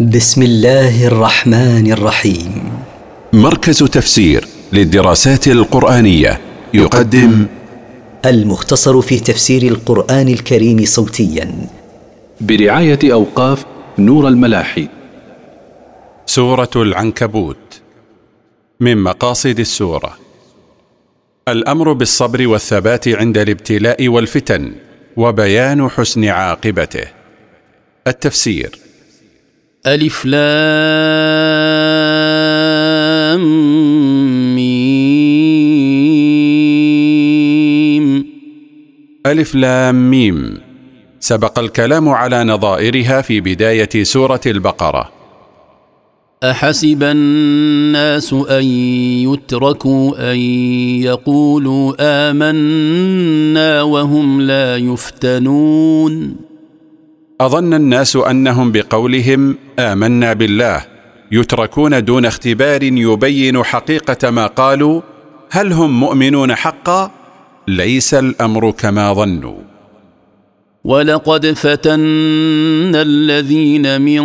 بسم الله الرحمن الرحيم. مركز تفسير للدراسات القرآنية يقدم المختصر في تفسير القرآن الكريم صوتيا. برعاية أوقاف نور الملاحي. سورة العنكبوت. من مقاصد السورة. الأمر بالصبر والثبات عند الابتلاء والفتن وبيان حسن عاقبته. التفسير. ألف لام ميم. ألف لام ميم. سبق الكلام على نظائرها في بداية سورة البقرة. أحسب الناس أن يتركوا أن يقولوا آمنا وهم لا يفتنون. أظن الناس أنهم بقولهم آمنا بالله يتركون دون اختبار يبين حقيقة ما قالوا هل هم مؤمنون حقا؟ ليس الأمر كما ظنوا ولقد فتنا الذين من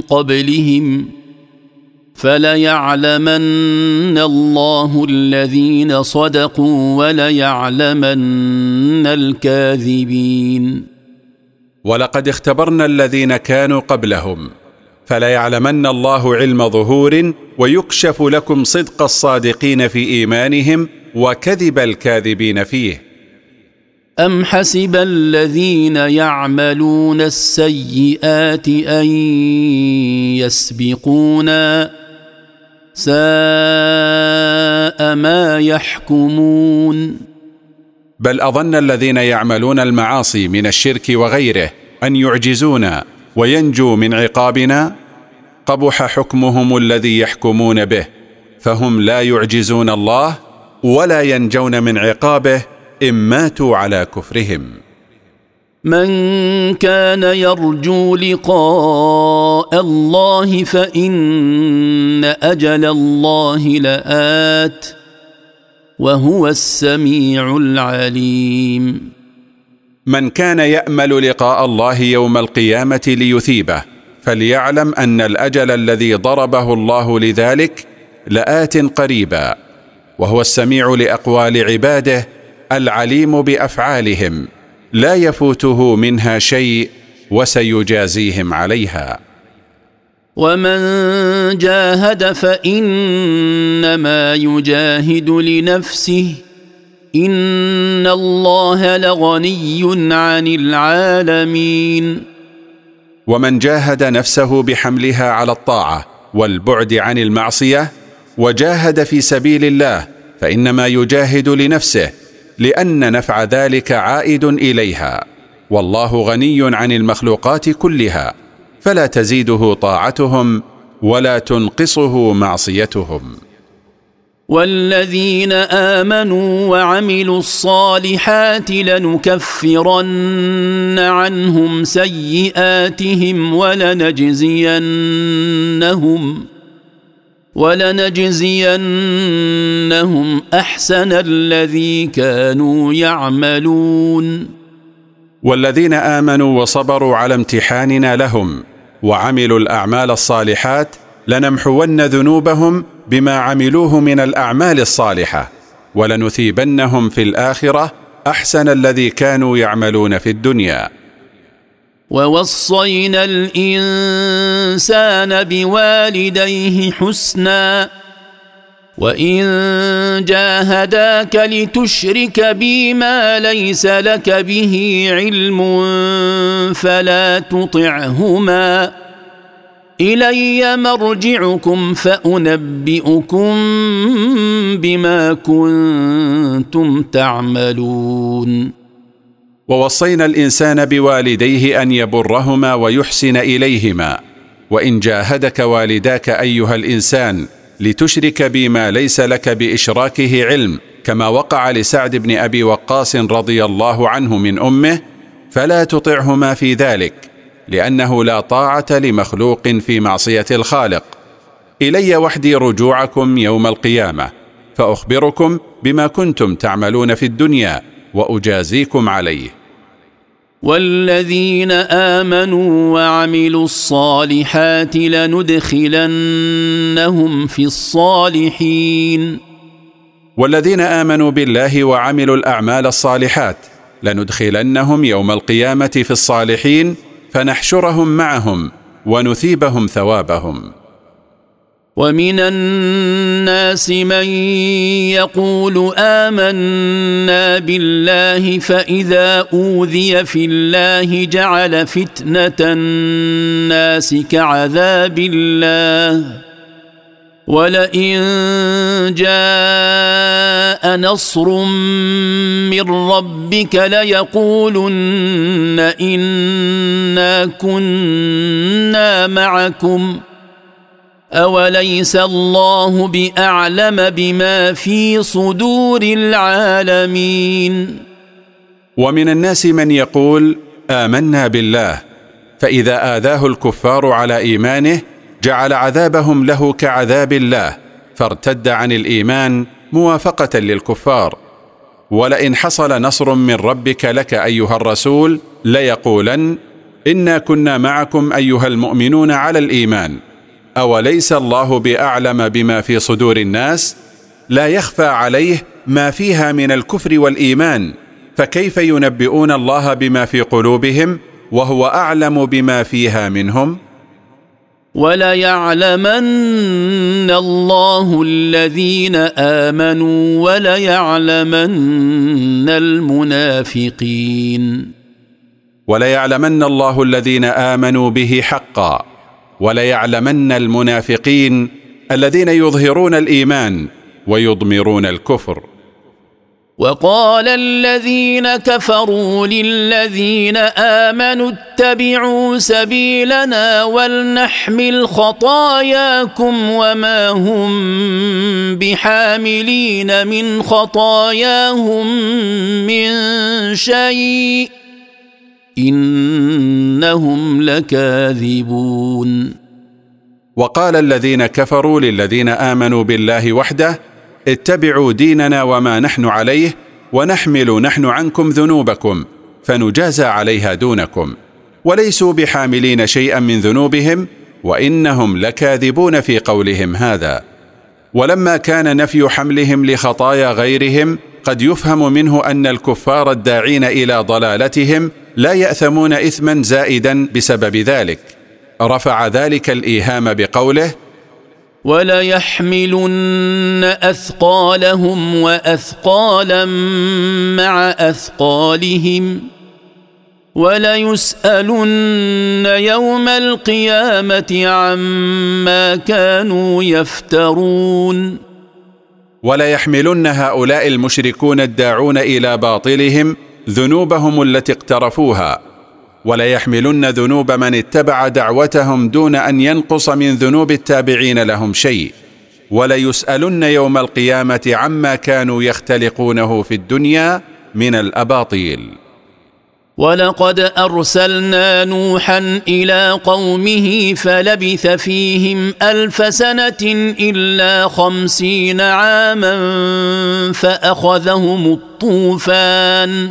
قبلهم فليعلمن الله الذين صدقوا وليعلمن الكاذبين ولقد اختبرنا الذين كانوا قبلهم فليعلمن الله علم ظهور ويكشف لكم صدق الصادقين في إيمانهم وكذب الكاذبين فيه. أم حسب الذين يعملون السيئات أن يسبقونا ساء ما يحكمون؟ بل أظن الذين يعملون المعاصي من الشرك وغيره أن يعجزونا وينجوا من عقابنا. قبح حكمهم الذي يحكمون به فهم لا يعجزون الله ولا ينجون من عقابه إن ماتوا على كفرهم. من كان يرجو لقاء الله فإن أجل الله لآت. وهو السميع العليم. من كان يأمل لقاء الله يوم القيامة ليثيبه فليعلم أن الأجل الذي ضربه الله لذلك لآت قريبا وهو السميع لأقوال عباده العليم بأفعالهم لا يفوته منها شيء وسيجازيهم عليها. ومن جاهد فانما يجاهد لنفسه ان الله لغني عن العالمين ومن جاهد نفسه بحملها على الطاعه والبعد عن المعصيه وجاهد في سبيل الله فانما يجاهد لنفسه لأن نفع ذلك عائد اليها والله غني عن المخلوقات كلها فلا تزيده طاعتهم ولا تنقصه معصيتهم. والذين آمنوا وعملوا الصالحات لنكفرن عنهم سيئاتهم ولنجزينهم ولنجزينهم أحسن الذي كانوا يعملون. والذين آمنوا وصبروا على امتحاننا لهم وعملوا الأعمال الصالحات لنمحون ذنوبهم بما عملوه من الأعمال الصالحة ولنثيبنهم في الآخرة أحسن الذي كانوا يعملون في الدنيا. ووصينا الإنسان بوالديه حسناً وان جاهداك لتشرك بي ما ليس لك به علم فلا تطعهما الي مرجعكم فانبئكم بما كنتم تعملون ووصينا الانسان بوالديه ان يبرهما ويحسن اليهما وان جاهدك والداك ايها الانسان لتشرك بي ما ليس لك بإشراكه علم كما وقع لسعد بن أبي وقاص رضي الله عنه من أمه فلا تطعهما في ذلك لأنه لا طاعة لمخلوق في معصية الخالق. إلي وحدي رجوعكم يوم القيامة فأخبركم بما كنتم تعملون في الدنيا وأجازيكم عليه. والذين آمنوا وعملوا الصالحات لندخلنهم في الصالحين. والذين آمنوا بالله وعملوا الأعمال الصالحات لندخلنهم يوم القيامة في الصالحين فنحشرهم معهم ونثيبهم ثوابهم. ومن الناس من يقول آمنا بالله فإذا أوذي في الله جعل فتنة الناس كعذاب الله. ولئن جاء نصر من ربك ليقولن إنا كنا معكم. اوليس الله باعلم بما في صدور العالمين ومن الناس من يقول امنا بالله فاذا آذاه الكفار على إيمانه جعل عذابهم له كعذاب الله فارتد عن الإيمان موافقة للكفار. ولئن حصل نصر من ربك لك ايها الرسول ليقولن انا كنا معكم ايها المؤمنون على الإيمان. أوليس الله بأعلم بما في صدور الناس؟ لا يخفى عليه ما فيها من الكفر والإيمان فكيف ينبئون الله بما في قلوبهم وهو أعلم بما فيها منهم؟ وليعلمن الله الذين آمنوا وليعلمن المنافقين. وليعلمن الله الذين آمنوا به حقا. وليعلمن المنافقين الذين يظهرون الإيمان ويضمرون الكفر. وقال الذين كفروا للذين آمنوا اتبعوا سبيلنا ولنحمل خطاياكم وما هم بحاملين من خطاياهم من شيء. إنهم لكاذبون. وقال الذين كفروا للذين آمنوا بالله وحده اتبعوا ديننا وما نحن عليه ونحمل نحن عنكم ذنوبكم فنجازى عليها دونكم. وليسوا بحاملين شيئا من ذنوبهم وإنهم لكاذبون في قولهم هذا. ولما كان نفي حملهم لخطايا غيرهم قد يفهم منه أن الكفار الداعين إلى ضلالتهم لا يأثمون اثما زائدا بسبب ذلك. رفع ذلك الإيهام بقوله وليحملن اثقالهم واثقالا مع اثقالهم وليسالن يوم القيامه عما كانوا يفترون وليحملن هؤلاء المشركون الداعون إلى باطلهم ذنوبهم التي اقترفوها وليحملن ذنوب من اتبع دعوتهم دون أن ينقص من ذنوب التابعين لهم شيء وليسالن يوم القيامة عما كانوا يختلقونه في الدنيا من الأباطيل. ولقد أرسلنا نوحا إلى قومه فلبث فيهم ألف سنة إلا خمسين عاما فأخذهم الطوفان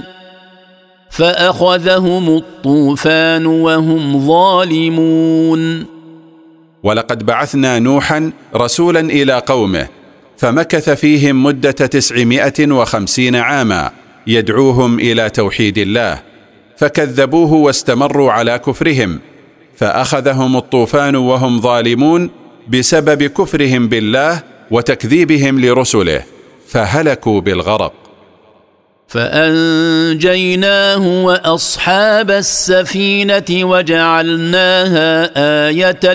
فأخذهم الطوفان وهم ظالمون ولقد بعثنا نوحا رسولا إلى قومه فمكث فيهم مدة تسعمائة وخمسين عاما يدعوهم إلى توحيد الله. فكذبوه واستمروا على كفرهم فأخذهم الطوفان وهم ظالمون بسبب كفرهم بالله وتكذيبهم لرسله فهلكوا بالغرق. فأنجيناه وأصحاب السفينة وجعلناها آية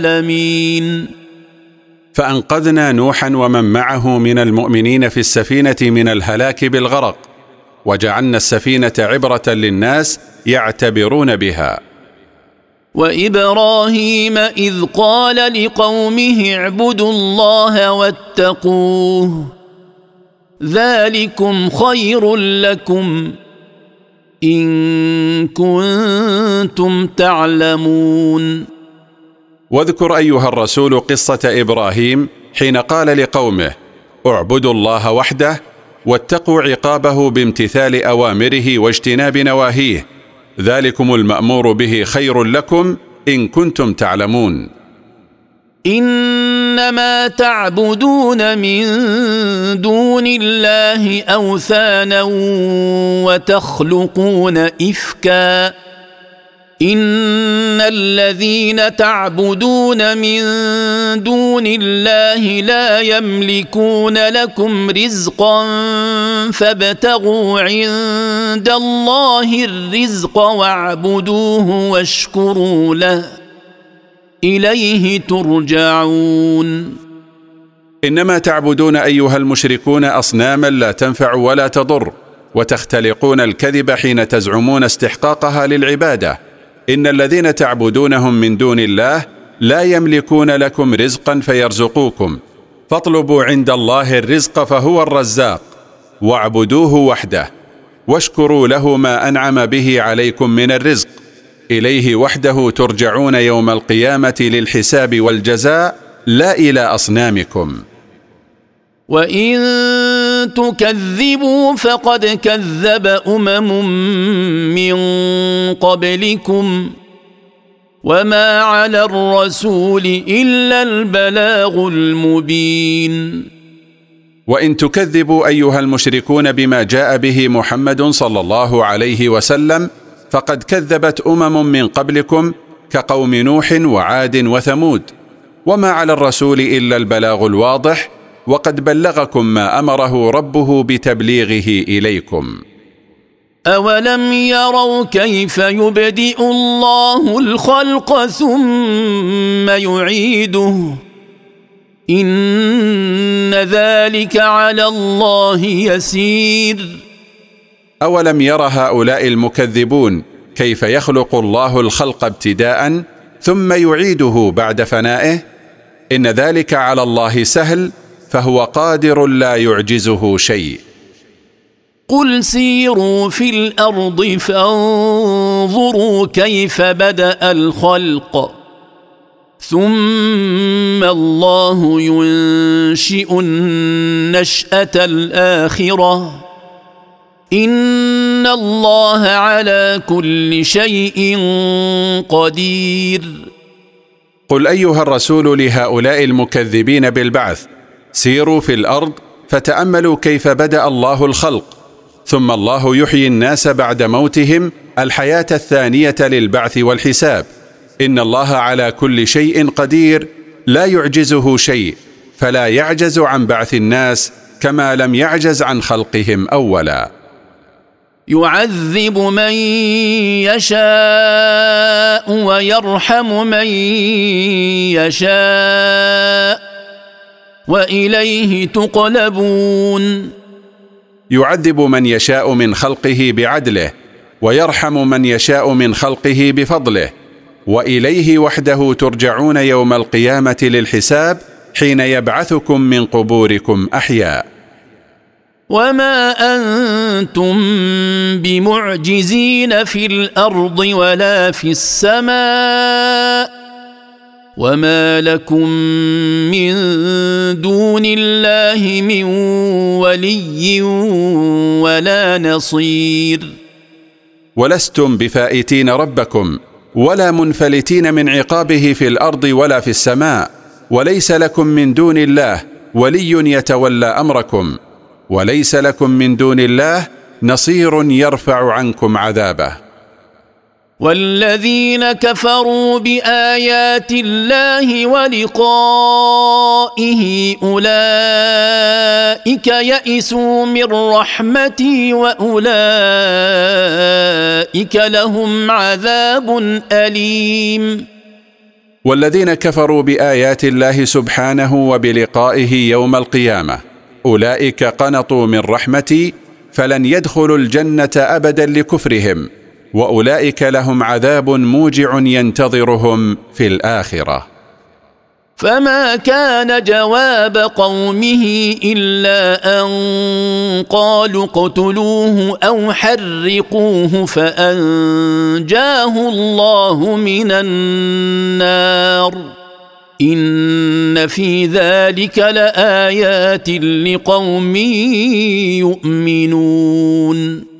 للعالمين. فأنقذنا نوحا ومن معه من المؤمنين في السفينة من الهلاك بالغرق وجعلنا السفينة عبرة للناس يعتبرون بها. وإبراهيم إذ قال لقومه اعبدوا الله واتقوه ذلكم خير لكم إن كنتم تعلمون. واذكر أيها الرسول قصة إبراهيم حين قال لقومه اعبدوا الله وحده واتقوا عقابه بامتثال أوامره واجتناب نواهيه. ذلكم المأمور به خير لكم إن كنتم تعلمون. إنما تعبدون من دون الله أوثانا وتخلقون إفكا. ان الذين تعبدون من دون الله لا يملكون لكم رزقا فابتغوا عند الله الرزق واعبدوه واشكروا له اليه ترجعون. انما تعبدون ايها المشركون اصناما لا تنفع ولا تضر وتختلقون الكذب حين تزعمون استحقاقها للعباده. إن الذين تعبدونهم من دون الله لا يملكون لكم رزقا فيرزقوكم. فاطلبوا عند الله الرزق فهو الرزاق. واعبدوه وحده. واشكروا له ما أنعم به عليكم من الرزق. إليه وحده ترجعون يوم القيامة للحساب والجزاء لا إلى أصنامكم. وان تكذبوا فقد كذب امم من قبلكم وما على الرسول الا البلاغ المبين وان تكذبوا ايها المشركون بما جاء به محمد صلى الله عليه وسلم فقد كذبت امم من قبلكم كقوم نوح وعاد وثمود وما على الرسول الا البلاغ الواضح وقد بلغكم ما أمره ربه بتبليغه إليكم. اولم يروا كيف يبدئ الله الخلق ثم يعيده؟ ان ذلك على الله يسير. اولم ير هؤلاء المكذبون كيف يخلق الله الخلق ابتداء ثم يعيده بعد فنائه؟ ان ذلك على الله سهل فهو قادر لا يعجزه شيء. قل سيروا في الأرض فانظروا كيف بدأ الخلق. ثم الله ينشئ النشأة الآخرة. إن الله على كل شيء قدير. قل أيها الرسول لهؤلاء المكذبين بالبعث سيروا في الأرض فتأملوا كيف بدأ الله الخلق. ثم الله يحيي الناس بعد موتهم الحياة الثانية للبعث والحساب. إن الله على كل شيء قدير لا يعجزه شيء فلا يعجز عن بعث الناس كما لم يعجز عن خلقهم أولا. يعذب من يشاء ويرحم من يشاء. وإليه تقلبون. يعذب من يشاء من خلقه بعدله ويرحم من يشاء من خلقه بفضله. وإليه وحده ترجعون يوم القيامة للحساب حين يبعثكم من قبوركم أحياء. وما أنتم بمعجزين في الأرض ولا في السماء. وما لكم من دون الله من ولي ولا نصير ولستم بفائتين ربكم ولا منفلتين من عقابه في الأرض ولا في السماء وليس لكم من دون الله ولي يتولى امركم وليس لكم من دون الله نصير يرفع عنكم عذابه. والذين كفروا بآيات الله ولقائه أولئك يئسوا من رحمتي وأولئك لهم عذاب أليم. والذين كفروا بآيات الله سبحانه وبلقائه يوم القيامة أولئك قنطوا من رحمتي فلن يدخلوا الجنة ابدا لكفرهم. وأولئك لهم عذاب موجع ينتظرهم في الآخرة. فما كان جواب قومه إلا أن قالوا اقتلوه أو حرقوه فأنجاه الله من النار. إن في ذلك لآيات لقوم يؤمنون.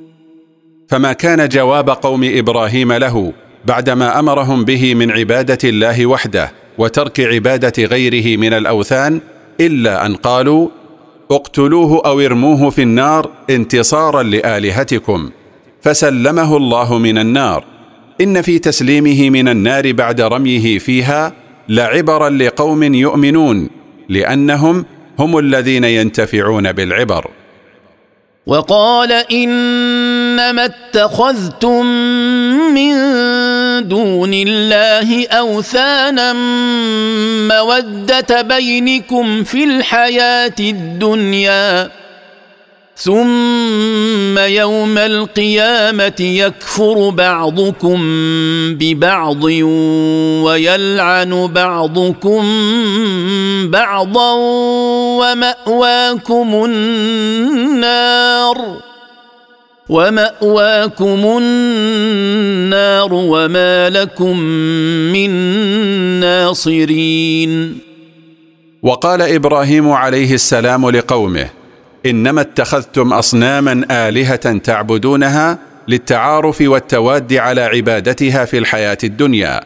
فما كان جواب قوم إبراهيم له بعدما أمرهم به من عبادة الله وحده وترك عبادة غيره من الأوثان إلا أن قالوا اقتلوه أو ارموه في النار انتصارا لآلهتكم. فسلمه الله من النار. إن في تسليمه من النار بعد رميه فيها لعبرا لقوم يؤمنون لأنهم هم الذين ينتفعون بالعبر. وقال إنما اتخذتم من دون الله أوثانا مودة بينكم في الحياة الدنيا. ثم يوم القيامة يكفر بعضكم ببعض ويلعن بعضكم بعضا ومأواكم النار ومأواكم النار وما لكم من ناصرين. وقال إبراهيم عليه السلام لقومه إنما اتخذتم أصناما آلهة تعبدونها للتعارف والتواد على عبادتها في الحياة الدنيا.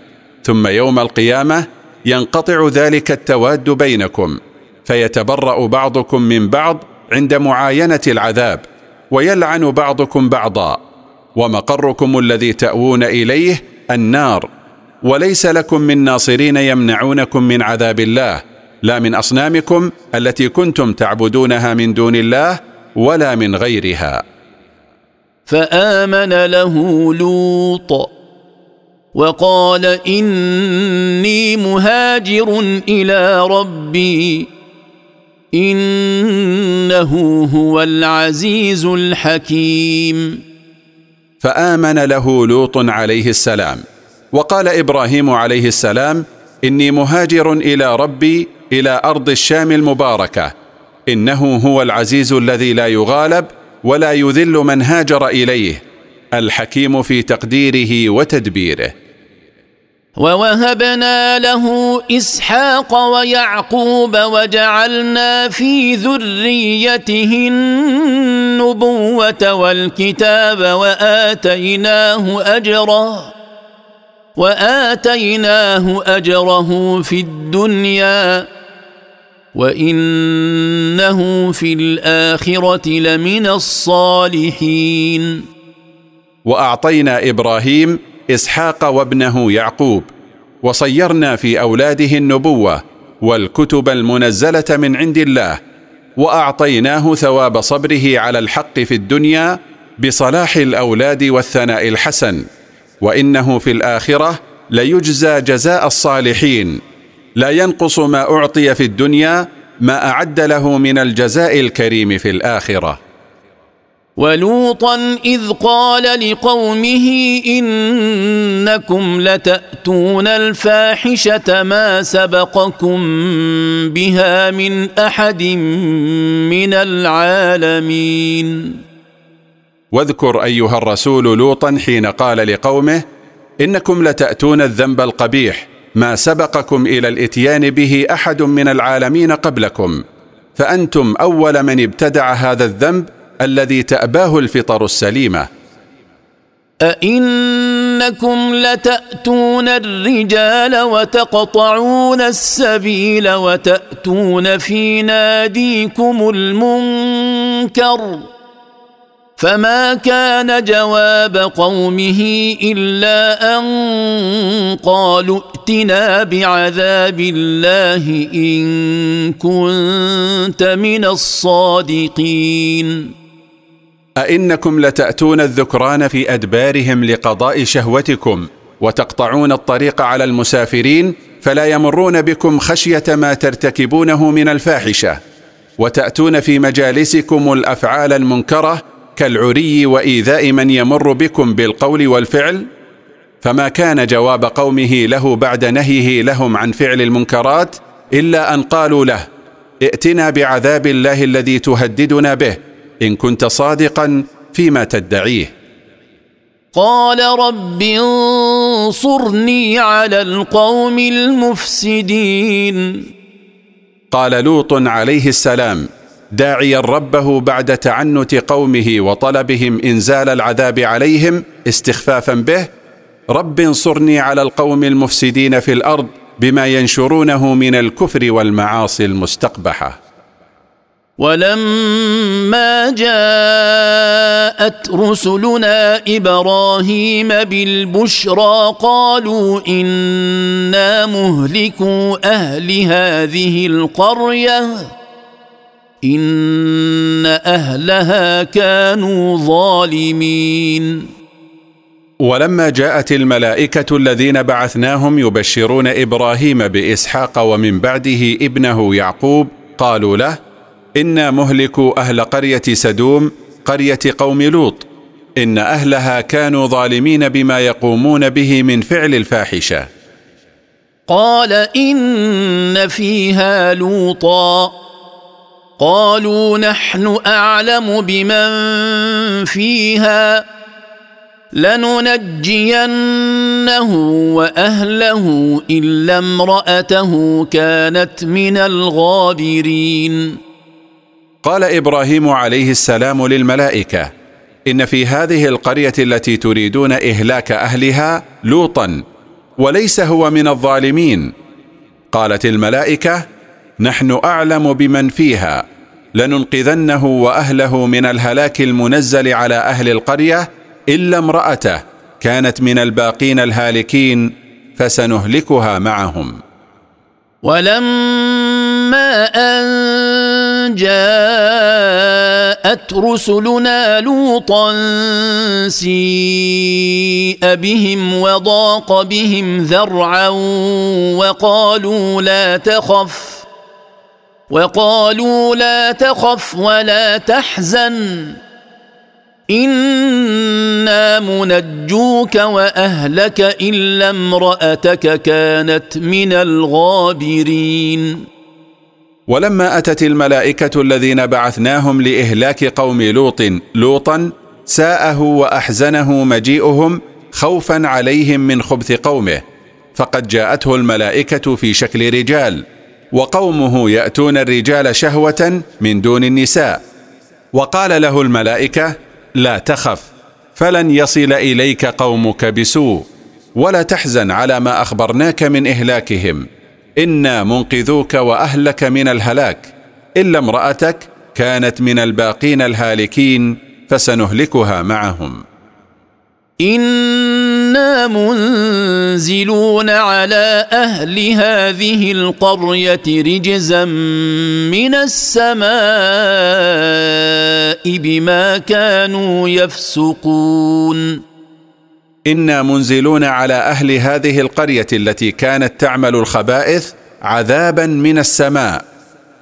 ثم يوم القيامة ينقطع ذلك التواد بينكم فيتبرأ بعضكم من بعض عند معاينة العذاب ويلعن بعضكم بعضا ومقركم الذي تأوون إليه النار. وليس لكم من ناصرين يمنعونكم من عذاب الله لا من أصنامكم التي كنتم تعبدونها من دون الله ولا من غيرها. فآمن له لوط وقال إني مهاجر إلى ربي إنه هو العزيز الحكيم. فآمن له لوط عليه السلام وقال إبراهيم عليه السلام إني مهاجر إلى ربي إلى أرض الشام المباركة. إنه هو العزيز الذي لا يغالب ولا يذل من هاجر إليه الحكيم في تقديره وتدبيره. ووهبنا له إسحاق ويعقوب وجعلنا في ذريته النبوة والكتاب وآتيناه أجره وآتيناه أجره في الدنيا. وانه في الاخره لمن الصالحين واعطينا إبراهيم اسحاق وابنه يعقوب وصيرنا في اولاده النبوه والكتب المنزله من عند الله واعطيناه ثواب صبره على الحق في الدنيا بصلاح الاولاد والثناء الحسن وانه في الاخره ليجزى جزاء الصالحين لا ينقص ما أعطي في الدنيا ما أعد له من الجزاء الكريم في الآخرة. ولوطا إذ قال لقومه إنكم لتأتون الفاحشة ما سبقكم بها من أحد من العالمين. واذكر أيها الرسول لوطا حين قال لقومه إنكم لتأتون الذنب القبيح ما سبقكم إلى الإتيان به أحد من العالمين قبلكم فأنتم أول من ابتدع هذا الذنب الذي تأباه الفطر السليمة. أئنكم لتأتون الرجال وتقطعون السبيل وتأتون في ناديكم المنكر. فما كان جواب قومه الا ان قالوا ائتنا بعذاب الله ان كنت من الصادقين أئنكم لتأتون الذكران في أدبارهم لقضاء شهوتكم وتقطعون الطريق على المسافرين فلا يمرون بكم خشية ما ترتكبونه من الفاحشة وتأتون في مجالسكم الأفعال المنكرة كالعري وإيذاء من يمر بكم بالقول والفعل؟ فما كان جواب قومه له بعد نهيه لهم عن فعل المنكرات إلا أن قالوا له ائتنا بعذاب الله الذي تهددنا به إن كنت صادقا فيما تدعيه. قال رب انصرني على القوم المفسدين. قال لوط عليه السلام داعيا ربه بعد تعنت قومه وطلبهم إنزال العذاب عليهم استخفافا به. رب انصرني على القوم المفسدين في الأرض بما ينشرونه من الكفر والمعاصي المستقبحة. ولما جاءت رسلنا إبراهيم بالبشرى قالوا إنا مهلكوا أهل هذه القرية. إن أهلها كانوا ظالمين. ولما جاءت الملائكة الذين بعثناهم يبشرون إبراهيم بإسحاق ومن بعده ابنه يعقوب قالوا له إنا مهلكوا أهل قرية سدوم قرية قوم لوط. إن أهلها كانوا ظالمين بما يقومون به من فعل الفاحشة. قال إن فيها لوطا. قالوا نحن أعلم بمن فيها لننجينه وأهله إلا امرأته كانت من الغابرين. قال إبراهيم عليه السلام للملائكة إن في هذه القرية التي تريدون إهلاك أهلها لوطا وليس هو من الظالمين. قالت الملائكة نحن أعلم بمن فيها. لننقذنه وأهله من الهلاك المنزل على أهل القرية إلا امرأته كانت من الباقين الهالكين فسنهلكها معهم. ولما أن جاءت رسلنا لوطا سيء بهم وضاق بهم ذرعا وقالوا لا تخف. وقالوا لا تخف ولا تحزن. إنا منجوك وأهلك إلا امرأتك كانت من الغابرين. ولما أتت الملائكة الذين بعثناهم لإهلاك قوم لوط لوطا ساءه وأحزنه مجيئهم خوفا عليهم من خبث قومه فقد جاءته الملائكة في شكل رجال. وقومه يأتون الرجال شهوة من دون النساء. وقال له الملائكة لا تخف فلن يصل إليك قومك بسوء ولا تحزن على ما أخبرناك من إهلاكهم. إنا منقذوك وأهلك من الهلاك إلا امرأتك كانت من الباقين الهالكين فسنهلكها معهم. أنا منزلون على أهل هذه القريه رجزا من السماء بما كانوا يفسقون أنا منزلون على أهل هذه القريه التي كانت تعمل الخبائث عذابا من السماء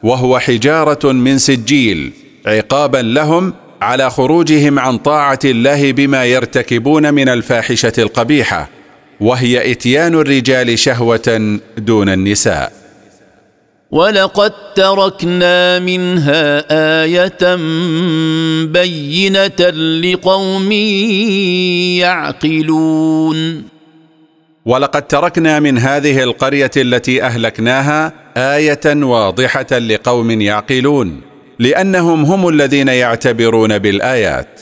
وهو حجاره من سجيل عقابا لهم على خروجهم عن طاعة الله بما يرتكبون من الفاحشة القبيحة وهي إتيان الرجال شهوة دون النساء. ولقد تركنا منها إيه بينه لقوم يعقلون. ولقد تركنا من هذه القريه التي اهلكناها إيه واضحه لقوم يعقلون. لأنهم هم الذين يعتبرون بالآيات.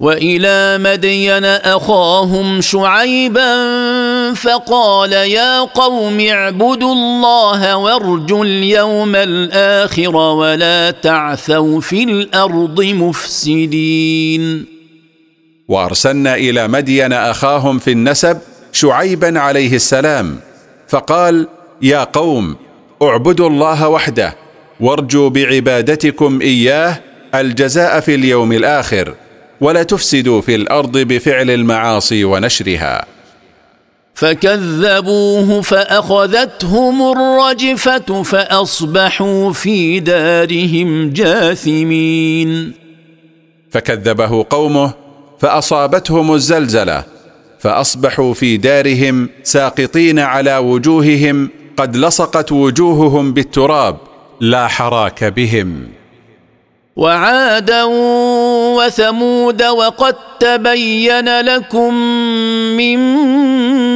وإلى مدين أخاهم شعيبا فقال يا قوم اعبدوا الله وارجوا اليوم الآخر ولا تعثوا في الأرض مفسدين. وأرسلنا إلى مدين أخاهم في النسب شعيبا عليه السلام فقال يا قوم اعبدوا الله وحده وارجوا بعبادتكم إياه الجزاء في اليوم الآخر ولا تفسدوا في الأرض بفعل المعاصي ونشرها. فكذبوه فأخذتهم الرجفة فأصبحوا في دارهم جاثمين. فكذبه قومه فأصابتهم الزلزلة فأصبحوا في دارهم ساقطين على وجوههم قد لصقت وجوههم بالتراب لا حراك بهم. وعادا وثمود وقد تبين لكم من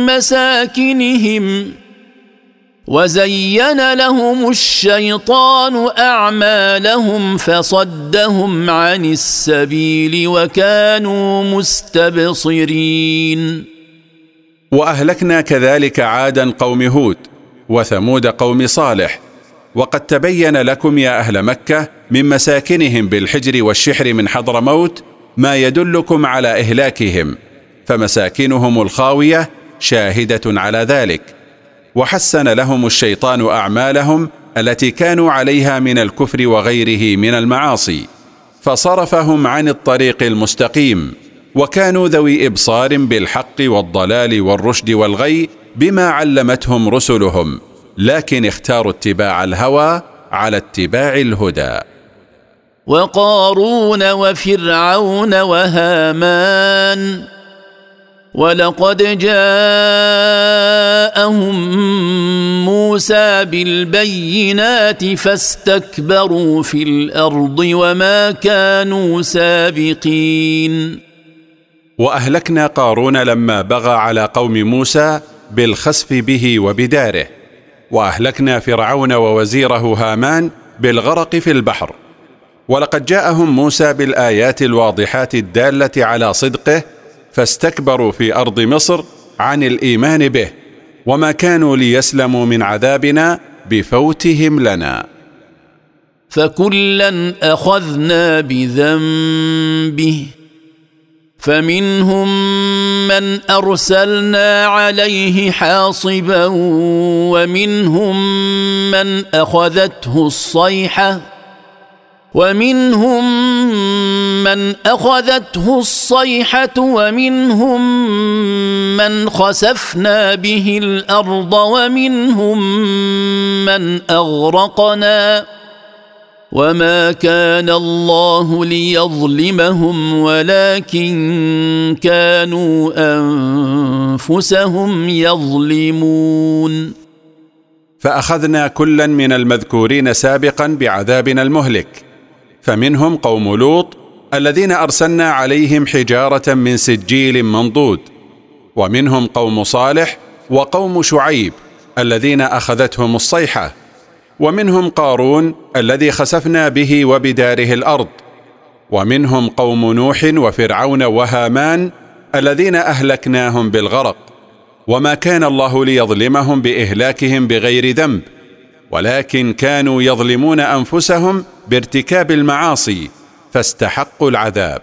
مساكنهم وزين لهم الشيطان أعمالهم فصدهم عن السبيل وكانوا مستبصرين. وأهلكنا كذلك عادا قوم هود وثمود قوم صالح وقد تبين لكم يا أهل مكة من مساكنهم بالحجر والشحر من حضرموت ما يدلكم على إهلاكهم فمساكنهم الخاوية شاهدة على ذلك. وحسن لهم الشيطان أعمالهم التي كانوا عليها من الكفر وغيره من المعاصي فصرفهم عن الطريق المستقيم وكانوا ذوي إبصار بالحق والضلال والرشد والغي بما علمتهم رسلهم. لكن اختاروا اتباع الهوى على اتباع الهدى. وقارون وفرعون وهامان ولقد جاءهم موسى بالبينات فاستكبروا في الأرض وما كانوا سابقين. وأهلكنا قارون لما بغى على قوم موسى بالخسف به وبداره. وأهلكنا فرعون ووزيره هامان بالغرق في البحر. ولقد جاءهم موسى بالآيات الواضحات الدالة على صدقه فاستكبروا في أرض مصر عن الإيمان به وما كانوا ليسلموا من عذابنا بفوتهم لنا. فكلا أخذنا بذنبه فمنهم من أرسلنا عليه حاصبا ومنهم من أخذته الصيحة ومنهم من أخذته الصيحة ومنهم من خسفنا به الأرض ومنهم من أغرقنا وما كان الله ليظلمهم ولكن كانوا انفسهم يظلمون فاخذنا كلا من المذكورين سابقا بعذابنا المهلك فمنهم قوم لوط الذين ارسلنا عليهم حجاره من سجيل منضود ومنهم قوم صالح وقوم شعيب الذين اخذتهم الصيحه ومنهم قارون الذي خسفنا به وبداره الأرض ومنهم قوم نوح وفرعون وهامان الذين أهلكناهم بالغرق وما كان الله ليظلمهم بإهلاكهم بغير ذنب ولكن كانوا يظلمون أنفسهم بارتكاب المعاصي فاستحقوا العذاب.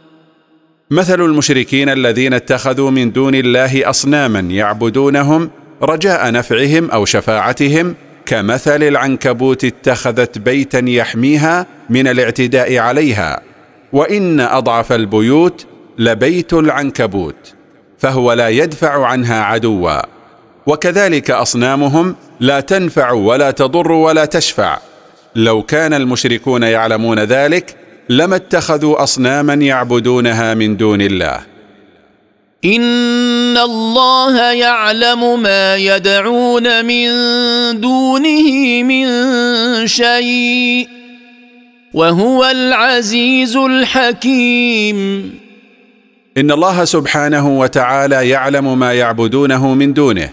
مثل المشركين الذين اتخذوا من دون الله أصناما يعبدونهم رجاء نفعهم أو شفاعتهم كمثل العنكبوت اتخذت بيتا يحميها من الاعتداء عليها. وإن أضعف البيوت لبيت العنكبوت فهو لا يدفع عنها عدوا. وكذلك أصنامهم لا تنفع ولا تضر ولا تشفع. لو كان المشركون يعلمون ذلك لما اتخذوا أصناما يعبدونها من دون الله. إن الله يعلم ما يدعون من دونه من شيء وهو العزيز الحكيم. إن الله سبحانه وتعالى يعلم ما يعبدونه من دونه.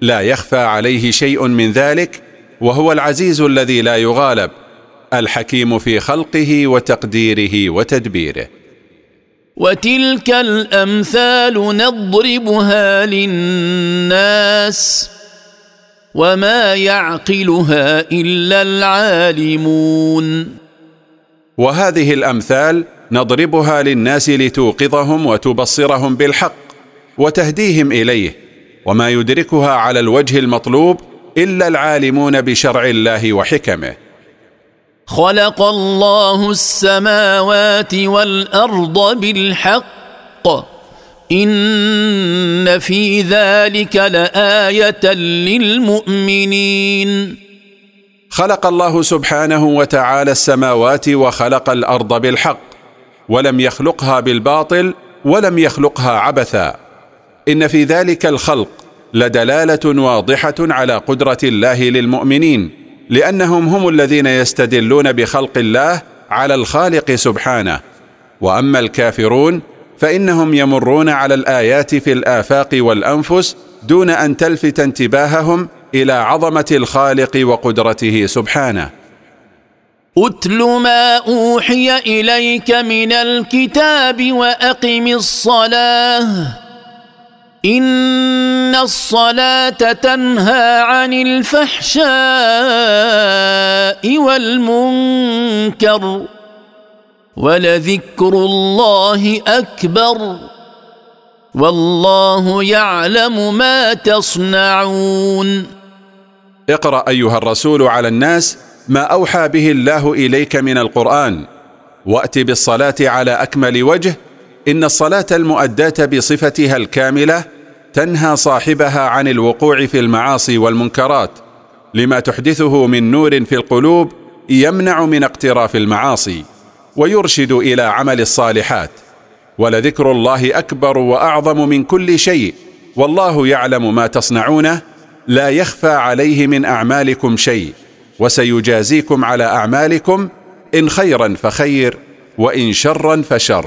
لا يخفى عليه شيء من ذلك وهو العزيز الذي لا يغالب. الحكيم في خلقه وتقديره وتدبيره. وتلك الأمثال نضربها للناس وما يعقلها إلا العالمون. وهذه الأمثال نضربها للناس لتوقظهم وتبصرهم بالحق وتهديهم إليه وما يدركها على الوجه المطلوب إلا العالمون بشرع الله وحكمه. خلق الله السماوات والأرض بالحق. إن في ذلك لآية للمؤمنين. خلق الله سبحانه وتعالى السماوات وخلق الأرض بالحق ولم يخلقها بالباطل ولم يخلقها عبثا. إن في ذلك الخلق لدلالة واضحة على قدرة الله للمؤمنين. لأنهم هم الذين يستدلون بخلق الله على الخالق سبحانه. وأما الكافرون فإنهم يمرون على الآيات في الآفاق والأنفس دون أن تلفت انتباههم إلى عظمة الخالق وقدرته سبحانه. اتل ما أوحي إليك من الكتاب وأقم الصلاة. إن الصلاة تنهى عن الفحشاء والمنكر ولذكر الله أكبر والله يعلم ما تصنعون. اقرأ أيها الرسول على الناس ما أوحى به الله إليك من القرآن وأت بالصلاة على أكمل وجه إن الصلاة المؤداة بصفتها الكاملة تنهى صاحبها عن الوقوع في المعاصي والمنكرات لما تحدثه من نور في القلوب يمنع من اقتراف المعاصي ويرشد إلى عمل الصالحات. ولذكر الله أكبر وأعظم من كل شيء والله يعلم ما تصنعونه لا يخفى عليه من أعمالكم شيء. وسيجازيكم على أعمالكم إن خيرا فخير وإن شرا فشر.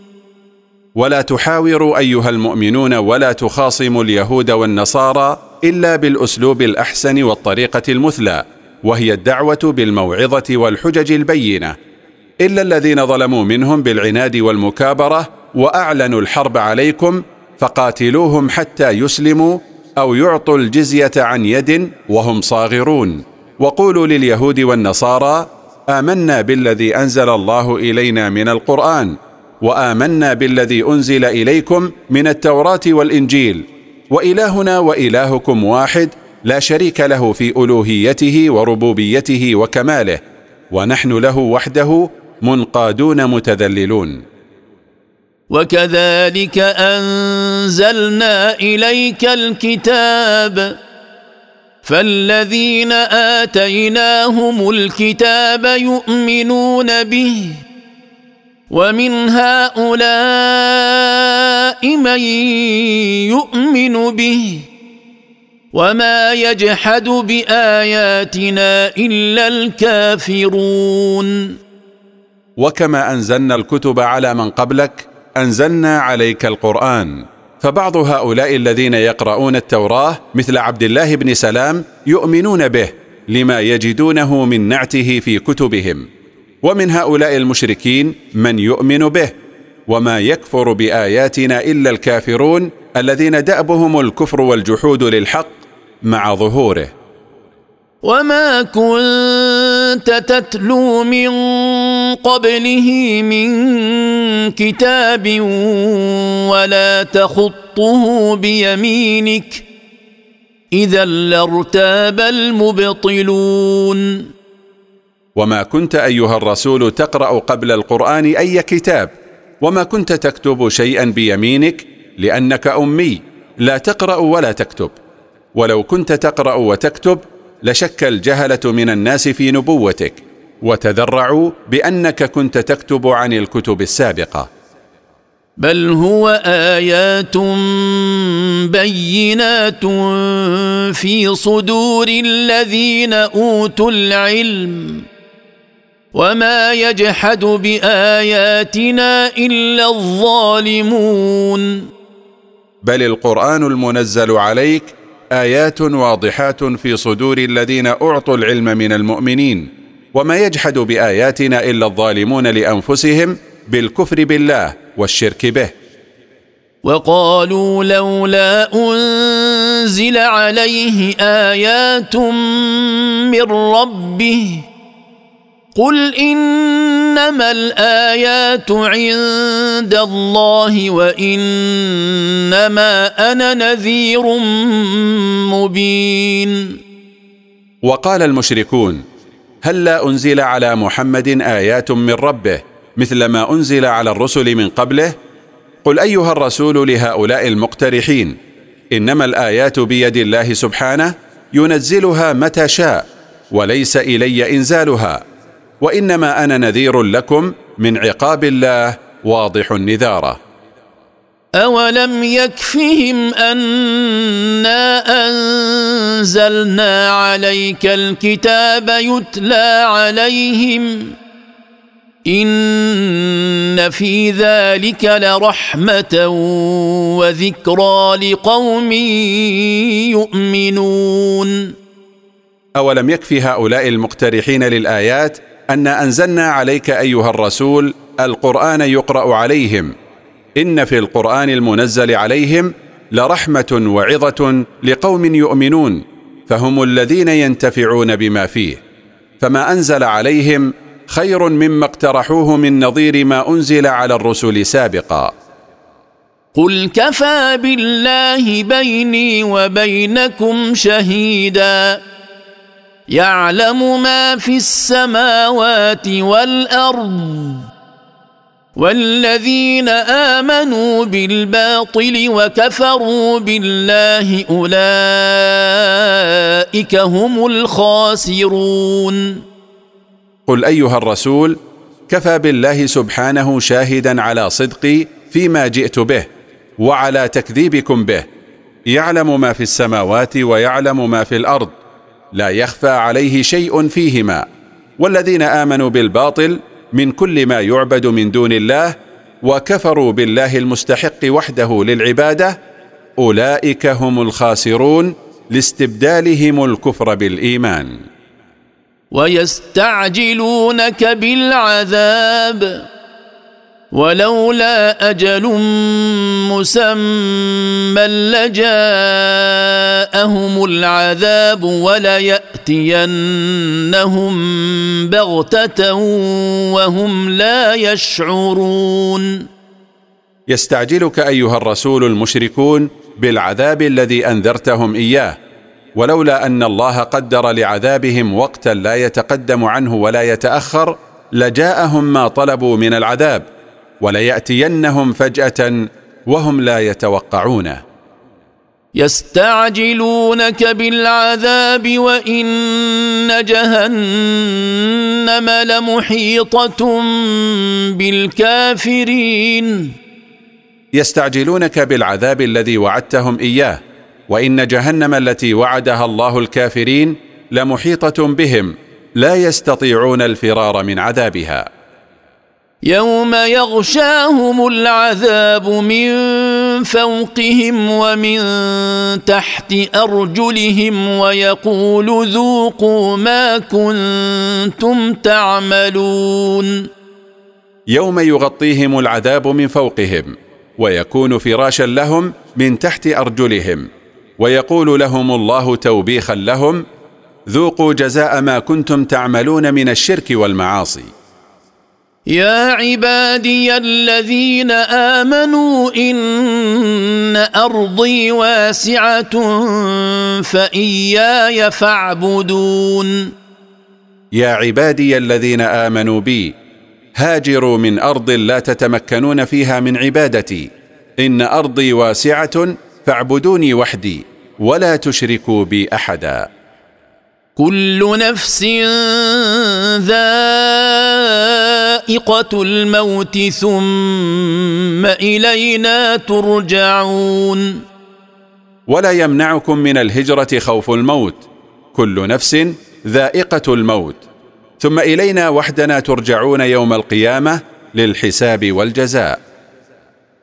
ولا تحاوروا أيها المؤمنون ولا تخاصموا اليهود والنصارى إلا بالأسلوب الأحسن والطريقة المثلى وهي الدعوة بالموعظة والحجج البينة. إلا الذين ظلموا منهم بالعناد والمكابرة وأعلنوا الحرب عليكم فقاتلوهم حتى يسلموا أو يعطوا الجزية عن يد وهم صاغرون. وقولوا لليهود والنصارى آمنا بالذي أنزل الله إلينا من القرآن وآمنا بالذي أنزل إليكم من التوراة والإنجيل. وإلهنا وإلهكم واحد لا شريك له في ألوهيته وربوبيته وكماله. ونحن له وحده منقادون متذللون. وكذلك أنزلنا إليك الكتاب. فالذين آتيناهم الكتاب يؤمنون به. ومن هؤلاء من يؤمن به وما يجحد بآياتنا إلا الكافرون. وكما أنزلنا الكتب على من قبلك أنزلنا عليك القرآن. فبعض هؤلاء الذين يقرؤون التوراة مثل عبد الله بن سلام يؤمنون به لما يجدونه من نعته في كتبهم. ومن هؤلاء المشركين من يؤمن به وما يكفر بآياتنا إلا الكافرون الذين دأبهم الكفر والجحود للحق مع ظهوره. وما كنت تتلو من قبله من كتاب ولا تخطه بيمينك إذا لارتاب المبطلون. وما كنت أيها الرسول تقرأ قبل القرآن أي كتاب وما كنت تكتب شيئا بيمينك لأنك أمي لا تقرأ ولا تكتب. ولو كنت تقرأ وتكتب لشك الجهلة من الناس في نبوتك وتذرعوا بأنك كنت تكتب عن الكتب السابقة. بل هو آيات بينات في صدور الذين أوتوا العلم. وما يجحد باياتنا الا الظالمون بل القران المنزل عليك ايات واضحات في صدور الذين اعطوا العلم من المؤمنين وما يجحد باياتنا الا الظالمون لانفسهم بالكفر بالله والشرك به وقالوا لولا انزل عليه ايات من ربه قل انما الايات عند الله وانما أنا نذير مبين. وقال المشركون هل لا أنزل على محمد آيات من ربه مثل ما أنزل على الرسل من قبله؟ قل أيها الرسول لهؤلاء المقترحين إنما الآيات بيد الله سبحانه ينزلها متى شاء وليس إلي إنزالها. وإنما أنا نذير لكم من عقاب الله واضح النذارة. اولم يكفهم انا انزلنا عليك الكتاب يتلى عليهم ان في ذلك لرحمه وذكرى لقوم يؤمنون. اولم يكفي هؤلاء المقترحين للايات أن أنزلنا عليك أيها الرسول القرآن يقرأ عليهم. إن في القرآن المنزل عليهم لرحمة وعظة لقوم يؤمنون فهم الذين ينتفعون بما فيه. فما أنزل عليهم خير مما اقترحوه من نظير ما أنزل على الرسل سابقا. قل كفى بالله بيني وبينكم شهيدا. يعلم ما في السماوات والأرض والذين آمنوا بالباطل وكفروا بالله أولئك هم الخاسرون. قل أيها الرسول كفى بالله سبحانه شاهدا على صدقي فيما جئت به وعلى تكذيبكم به. يعلم ما في السماوات ويعلم ما في الأرض. لا يخفى عليه شيء فيهما. والذين آمنوا بالباطل من كل ما يعبد من دون الله وكفروا بالله المستحق وحده للعبادة أولئك هم الخاسرون لاستبدالهم الكفر بالإيمان. ويستعجلونك بالعذاب. ولولا أجل مسمى لجاءهم العذاب وليأتينهم بغتة وهم لا يشعرون. يستعجلك أيها الرسول المشركون بالعذاب الذي أنذرتهم إياه ولولا أن الله قدر لعذابهم وقتا لا يتقدم عنه ولا يتأخر لجاءهم ما طلبوا من العذاب وليأتينهم فجأة وهم لا يتوقعونه يستعجلونك بالعذاب وإن جهنم لمحيطة بالكافرين. يستعجلونك بالعذاب الذي وعدتهم إياه وإن جهنم التي وعدها الله الكافرين لمحيطة بهم لا يستطيعون الفرار من عذابها. يوم يغشاهم العذاب من فوقهم ومن تحت أرجلهم ويقول ذوقوا ما كنتم تعملون. يوم يغطيهم العذاب من فوقهم ويكون فراشا لهم من تحت أرجلهم ويقول لهم الله توبيخا لهم ذوقوا جزاء ما كنتم تعملون من الشرك والمعاصي. يا عبادي الذين آمنوا إن أرضي واسعة فإياي فاعبدون. يا عبادي الذين آمنوا بي هاجروا من أرض لا تتمكنون فيها من عبادتي. إن أرضي واسعة فاعبدوني وحدي ولا تشركوا بي أحدا. كل نفس ذائقة الموت ثم إلينا ترجعون. ولا يمنعكم من الهجرة خوف الموت. كل نفس ذائقة الموت. ثم إلينا وحدنا ترجعون يوم القيامة للحساب والجزاء.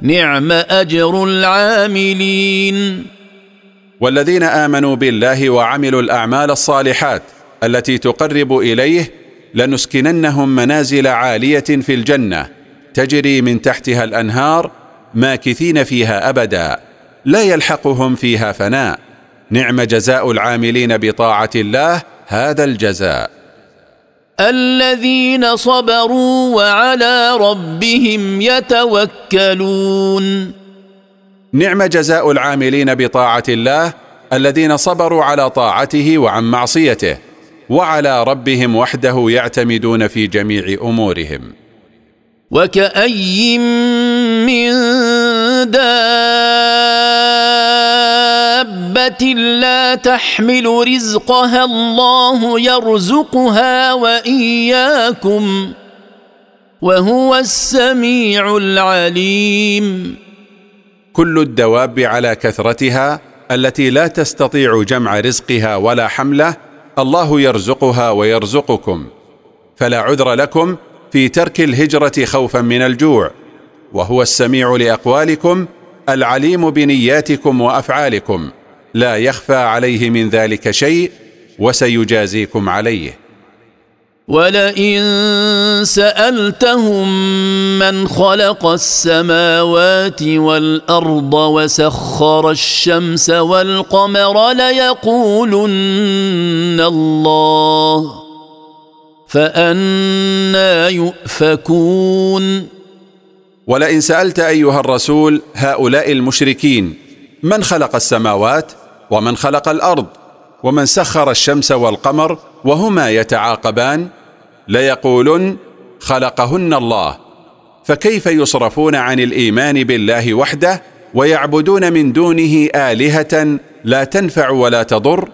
نعم أجر العاملين. والذين آمنوا بالله وعملوا الأعمال الصالحات التي تقرب إليه لنسكننهم منازل عالية في الجنة تجري من تحتها الأنهار ماكثين فيها أبدا لا يلحقهم فيها فناء. نعم جزاء العاملين بطاعة الله هذا الجزاء. الذين صبروا وعلى ربهم يتوكلون. نعم جزاء العاملين بطاعة الله الذين صبروا على طاعته وعن معصيته وعلى ربهم وحده يعتمدون في جميع أمورهم. وكأي من دابة لا تحمل رزقها الله يرزقها وإياكم وهو السميع العليم كل الدواب على كثرتها التي لا تستطيع جمع رزقها ولا حمله الله يرزقها ويرزقكم. فلا عذر لكم في ترك الهجرة خوفا من الجوع. وهو السميع لأقوالكم العليم بنياتكم وأفعالكم. لا يخفى عليه من ذلك شيء وسيجازيكم عليه. ولئن سألتهم من خلق السماوات والأرض وسخر الشمس والقمر ليقولن الله فأنا يؤفكون. ولئن سألت أيها الرسول هؤلاء المشركين من خلق السماوات ومن خلق الأرض ومن سخر الشمس والقمر وهما يتعاقبان ليقولن خلقهن الله. فكيف يصرفون عن الإيمان بالله وحده ويعبدون من دونه آلهة لا تنفع ولا تضر؟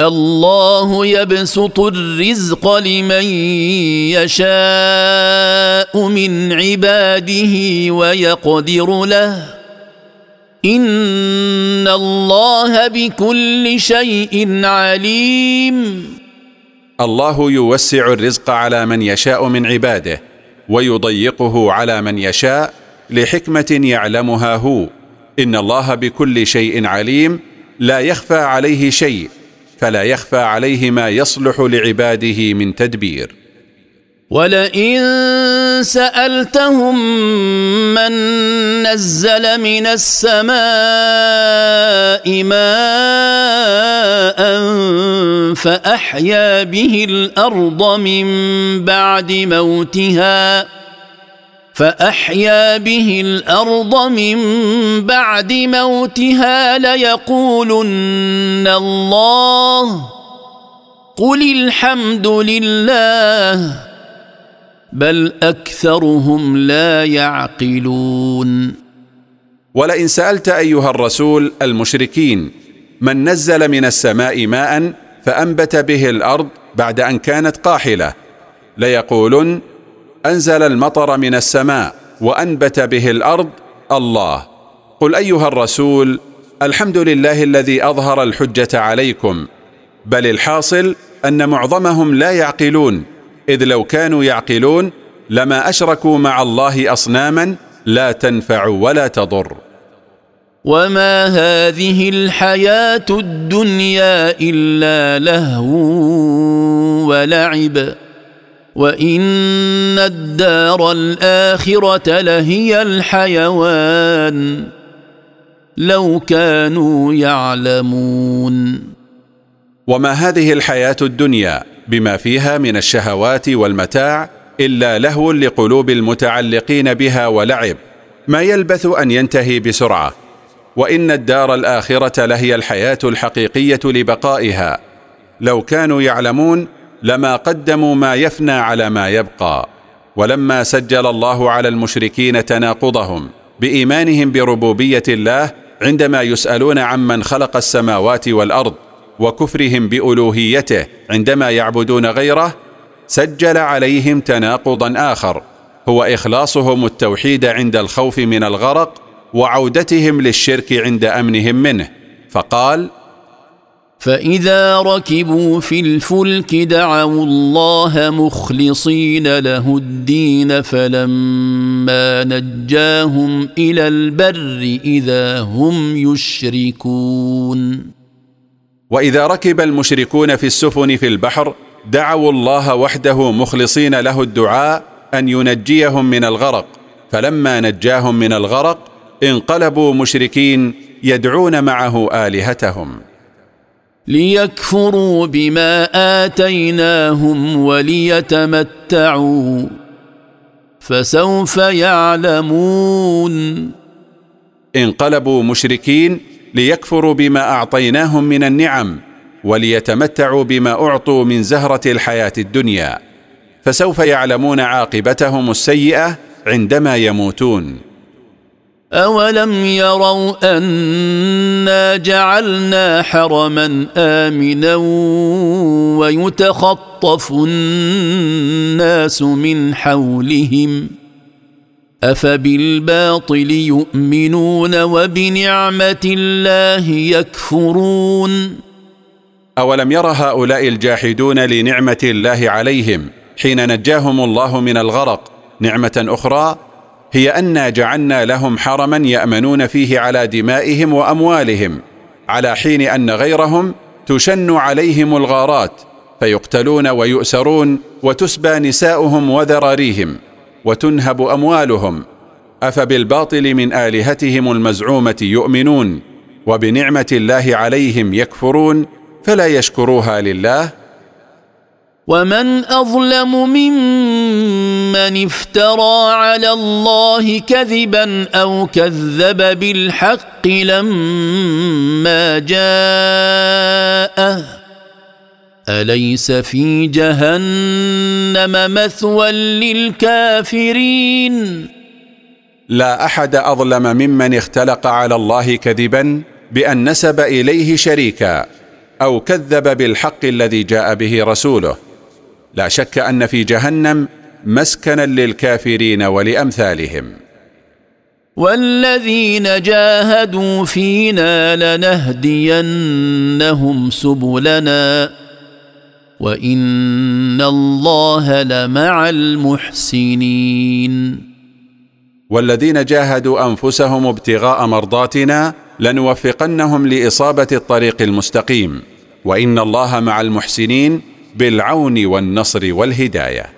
الله يبسط الرزق لمن يشاء من عباده ويقدر له. ان الله بكل شيء عليم. الله يوسع الرزق على من يشاء من عباده ويضيقه على من يشاء لحكمة يعلمها هو. إن الله بكل شيء عليم لا يخفى عليه شيء فلا يخفى عليه ما يصلح لعباده من تدبير. ولئن سألتهم من نزل من السماء ماء فأحيا به الأرض من بعد موتها فأحيا به الأرض من بعد موتها ليقولن الله قل الحمد لله بل أكثرهم لا يعقلون. ولئن سألت أيها الرسول المشركين من نزل من السماء ماء فأنبت به الأرض بعد أن كانت قاحلة ليقولن أنزل المطر من السماء وأنبت به الأرض الله. قل أيها الرسول الحمد لله الذي أظهر الحجة عليكم بل الحاصل أن معظمهم لا يعقلون. إذ لو كانوا يعقلون لما أشركوا مع الله أصناما لا تنفع ولا تضر. وما هذه الحياة الدنيا الا لهو ولعب وان الدار الاخره لهي الحيوان لو كانوا يعلمون. وما هذه الحياة الدنيا بما فيها من الشهوات والمتاع إلا لهو لقلوب المتعلقين بها ولعب ما يلبث أن ينتهي بسرعة. وإن الدار الآخرة لهي الحياة الحقيقية لبقائها. لو كانوا يعلمون لما قدموا ما يفنى على ما يبقى. ولما سجل الله على المشركين تناقضهم بإيمانهم بربوبية الله عندما يسألون عمن خلق السماوات والأرض وكفرهم بألوهيته عندما يعبدون غيره سجل عليهم تناقضا آخر. هو إخلاصهم التوحيد عند الخوف من الغرق وعودتهم للشرك عند أمنهم منه. فقال فإذا ركبوا في الفلك دعوا الله مخلصين له الدين فلما نجاهم إلى البر إذا هم يشركون. وإذا ركب المشركون في السفن في البحر دعوا الله وحده مخلصين له الدعاء أن ينجيهم من الغرق. فلما نجاهم من الغرق انقلبوا مشركين يدعون معه آلهتهم. ليكفروا بما آتيناهم وليتمتعوا فسوف يعلمون. انقلبوا مشركين ليكفروا بما أعطيناهم من النعم وليتمتعوا بما أعطوا من زهرة الحياة الدنيا. فسوف يعلمون عاقبتهم السيئة عندما يموتون. أولم يروا أنا جعلنا حرما آمنا ويتخطف الناس من حولهم أفبالباطل يؤمنون وبنعمة الله يكفرون أولم ير هؤلاء الجاحدون لنعمة الله عليهم حين نجاهم الله من الغرق نعمة أخرى هي أنا جعلنا لهم حرما يأمنون فيه على دمائهم وأموالهم على حين أن غيرهم تشن عليهم الغارات فيقتلون ويؤسرون وتسبى نساؤهم وذراريهم وتنهب أموالهم. أفبالباطل من آلهتهم المزعومة يؤمنون وبنعمة الله عليهم يكفرون فلا يشكروها لله. ومن أظلم ممن افترى على الله كذبا أو كذب بالحق لما جاءه أليس في جهنم مثوى للكافرين؟ لا أحد أظلم ممن اختلق على الله كذبا بأن نسب إليه شريكا أو كذب بالحق الذي جاء به رسوله. لا شك أن في جهنم مسكنا للكافرين ولأمثالهم. والذين جاهدوا فينا لنهدينهم سبلنا. وان الله لمع المحسنين والذين جاهدوا أنفسهم ابتغاء مرضاتنا لنوفقنهم لإصابة الطريق المستقيم. وإن الله مع المحسنين بالعون والنصر والهداية.